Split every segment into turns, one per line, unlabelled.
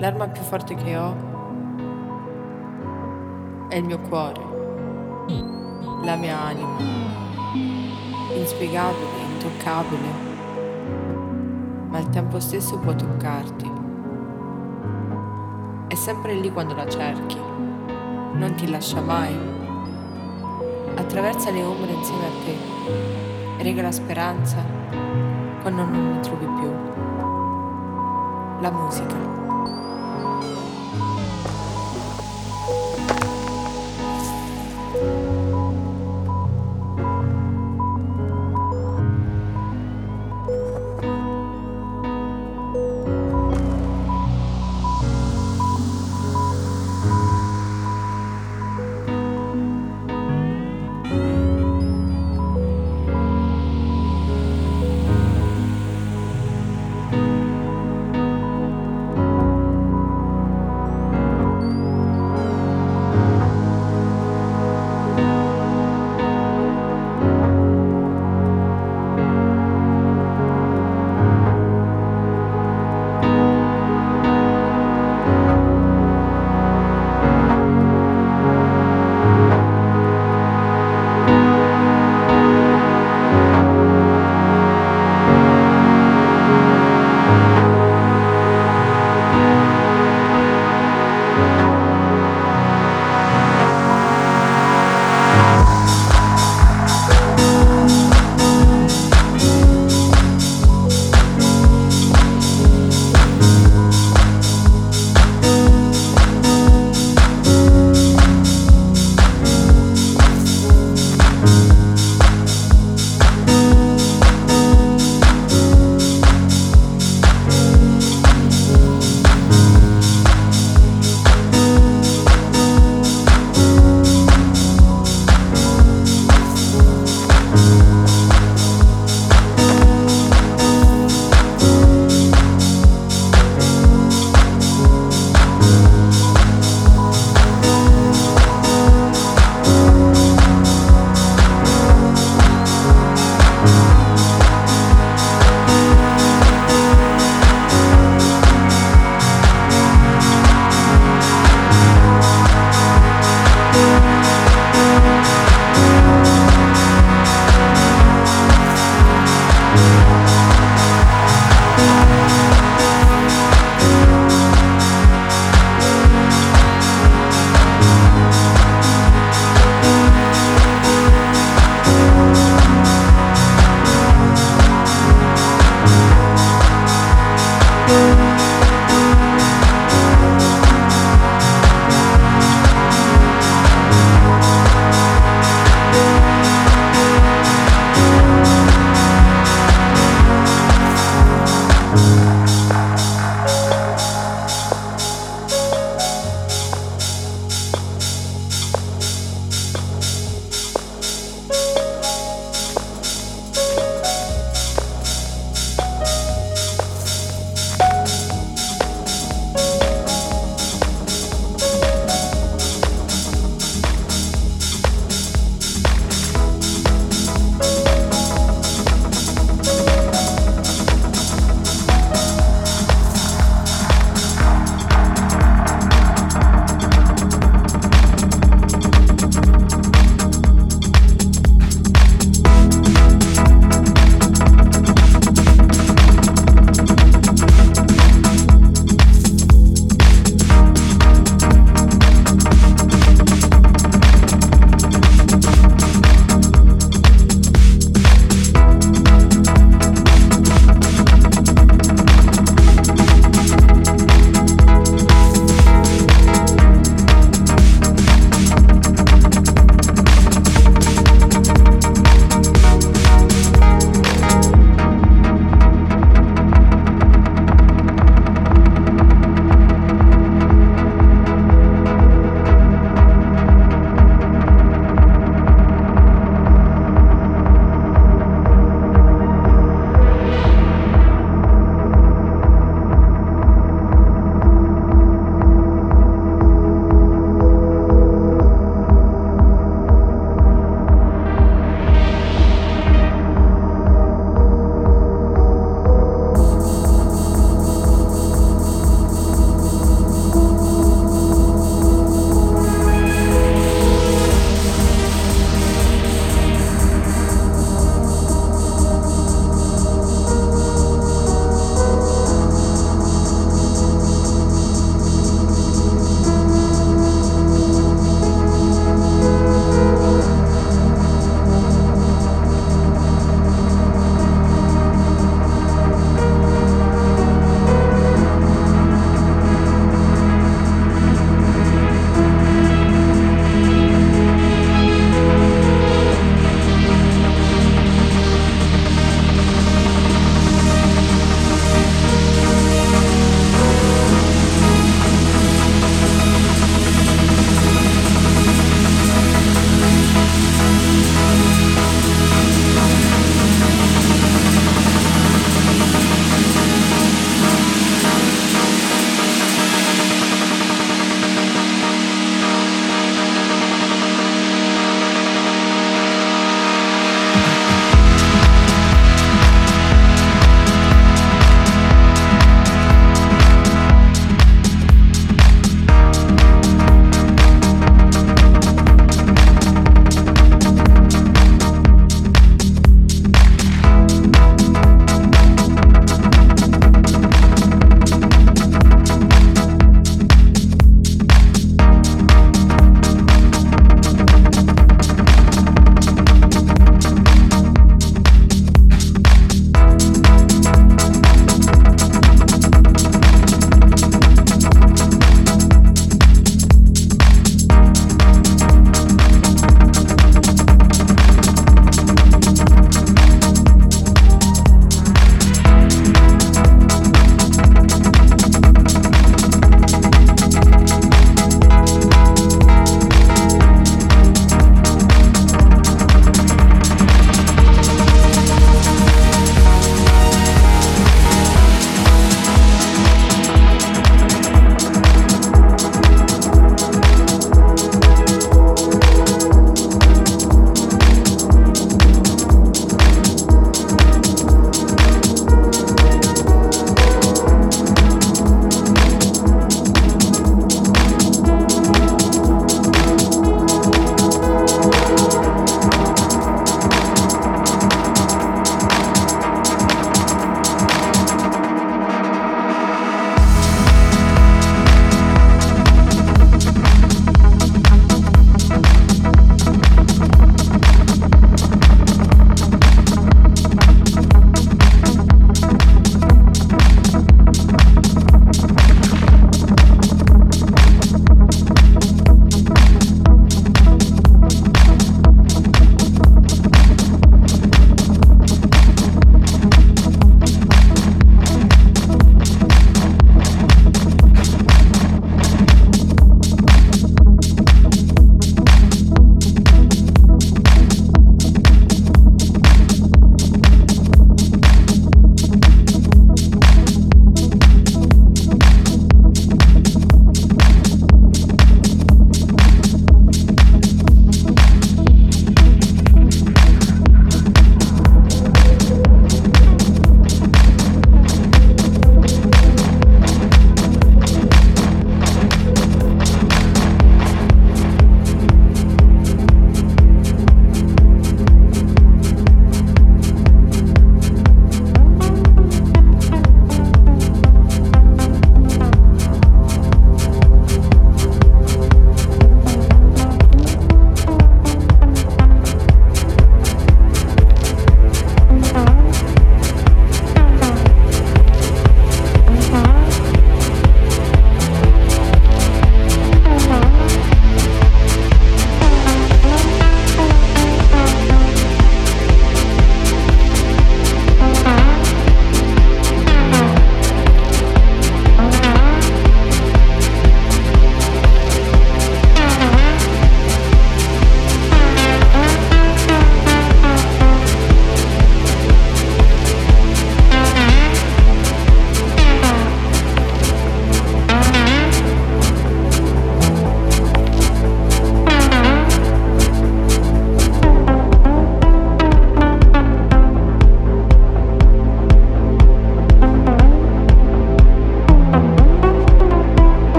L'arma più forte che ho è il mio cuore, la mia anima, inspiegabile, intoccabile, ma al tempo stesso può toccarti. È sempre lì quando la cerchi, non ti lascia mai. Attraversa le ombre insieme a te, regala speranza quando non ne trovi più. La musica.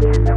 Thank you.